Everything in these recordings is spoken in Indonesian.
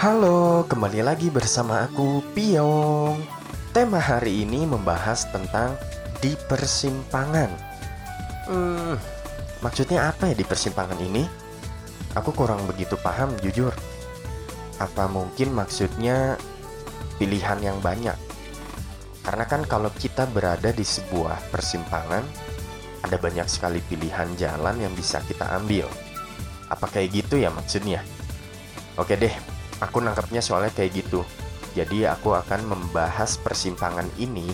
Halo, kembali lagi bersama aku Piong. Tema hari ini membahas tentang di persimpangan. Hmm, maksudnya apa ya di persimpangan ini? Aku kurang begitu paham jujur. Apa mungkin maksudnya pilihan yang banyak? Karena kan kalau kita berada di sebuah persimpangan, ada banyak sekali pilihan jalan yang bisa kita ambil. Apa kayak gitu ya maksudnya? Oke deh, aku nangkepnya soalnya kayak gitu. Jadi aku akan membahas persimpangan ini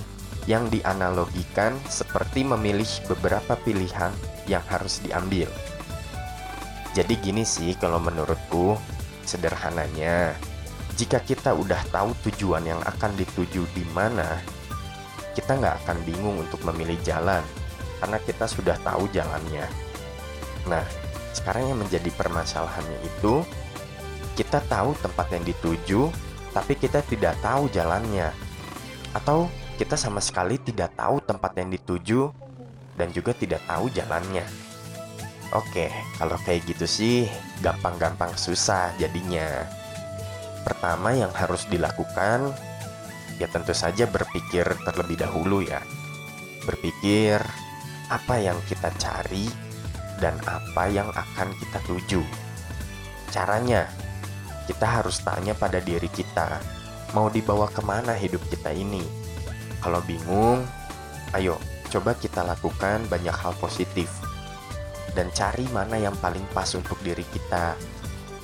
yang dianalogikan seperti memilih beberapa pilihan yang harus diambil. Jadi gini sih kalau menurutku, sederhananya, jika kita udah tahu tujuan yang akan dituju di mana, kita nggak akan bingung untuk memilih jalan karena kita sudah tahu jalannya. Nah, sekarang yang menjadi permasalahannya itu kita tahu tempat yang dituju, tapi kita tidak tahu jalannya. Atau kita sama sekali tidak tahu tempat yang dituju dan juga tidak tahu jalannya. Oke, kalau kayak gitu sih gampang-gampang susah jadinya. Pertama yang harus dilakukan ya tentu saja berpikir terlebih dahulu ya. Berpikir apa yang kita cari dan apa yang akan kita tuju. Caranya, kita harus tanya pada diri kita, mau dibawa ke mana hidup kita ini. Kalau bingung, ayo coba kita lakukan banyak hal positif dan cari mana yang paling pas untuk diri kita.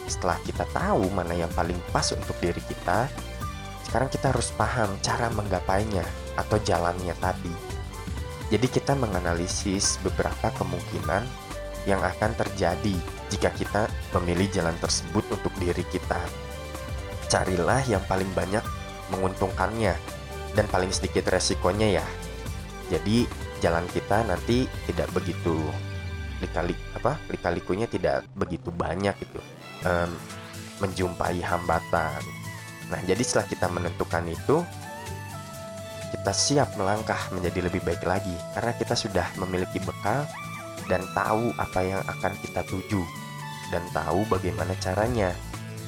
Setelah kita tahu mana yang paling pas untuk diri kita, sekarang kita harus paham cara menggapainya atau jalannya tadi. Jadi kita menganalisis beberapa kemungkinan yang akan terjadi jika kita memilih jalan tersebut untuk diri kita. Carilah yang paling banyak menguntungkannya dan paling sedikit resikonya ya. Jadi jalan kita nanti tidak begitu likalik apa likalikunya tidak begitu banyak gitu um, menjumpai hambatan Nah, jadi setelah kita menentukan itu, kita siap melangkah menjadi lebih baik lagi karena kita sudah memiliki bekal dan tahu apa yang akan kita tuju dan tahu bagaimana caranya.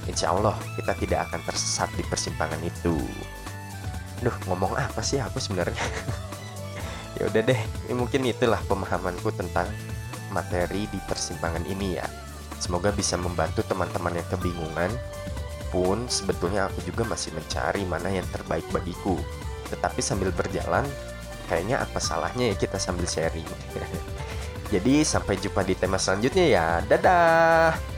Insya Allah kita tidak akan tersesat di persimpangan itu. Duh, ngomong apa sih aku sebenarnya? ya udah deh, ini mungkin itulah pemahamanku tentang materi di persimpangan ini ya. Semoga bisa membantu teman-teman yang kebingungan pun sebetulnya aku juga masih mencari mana yang terbaik bagiku. Tetapi sambil berjalan, kayaknya apa salahnya ya kita sambil sharing. Jadi sampai jumpa di tema selanjutnya ya. Dadah.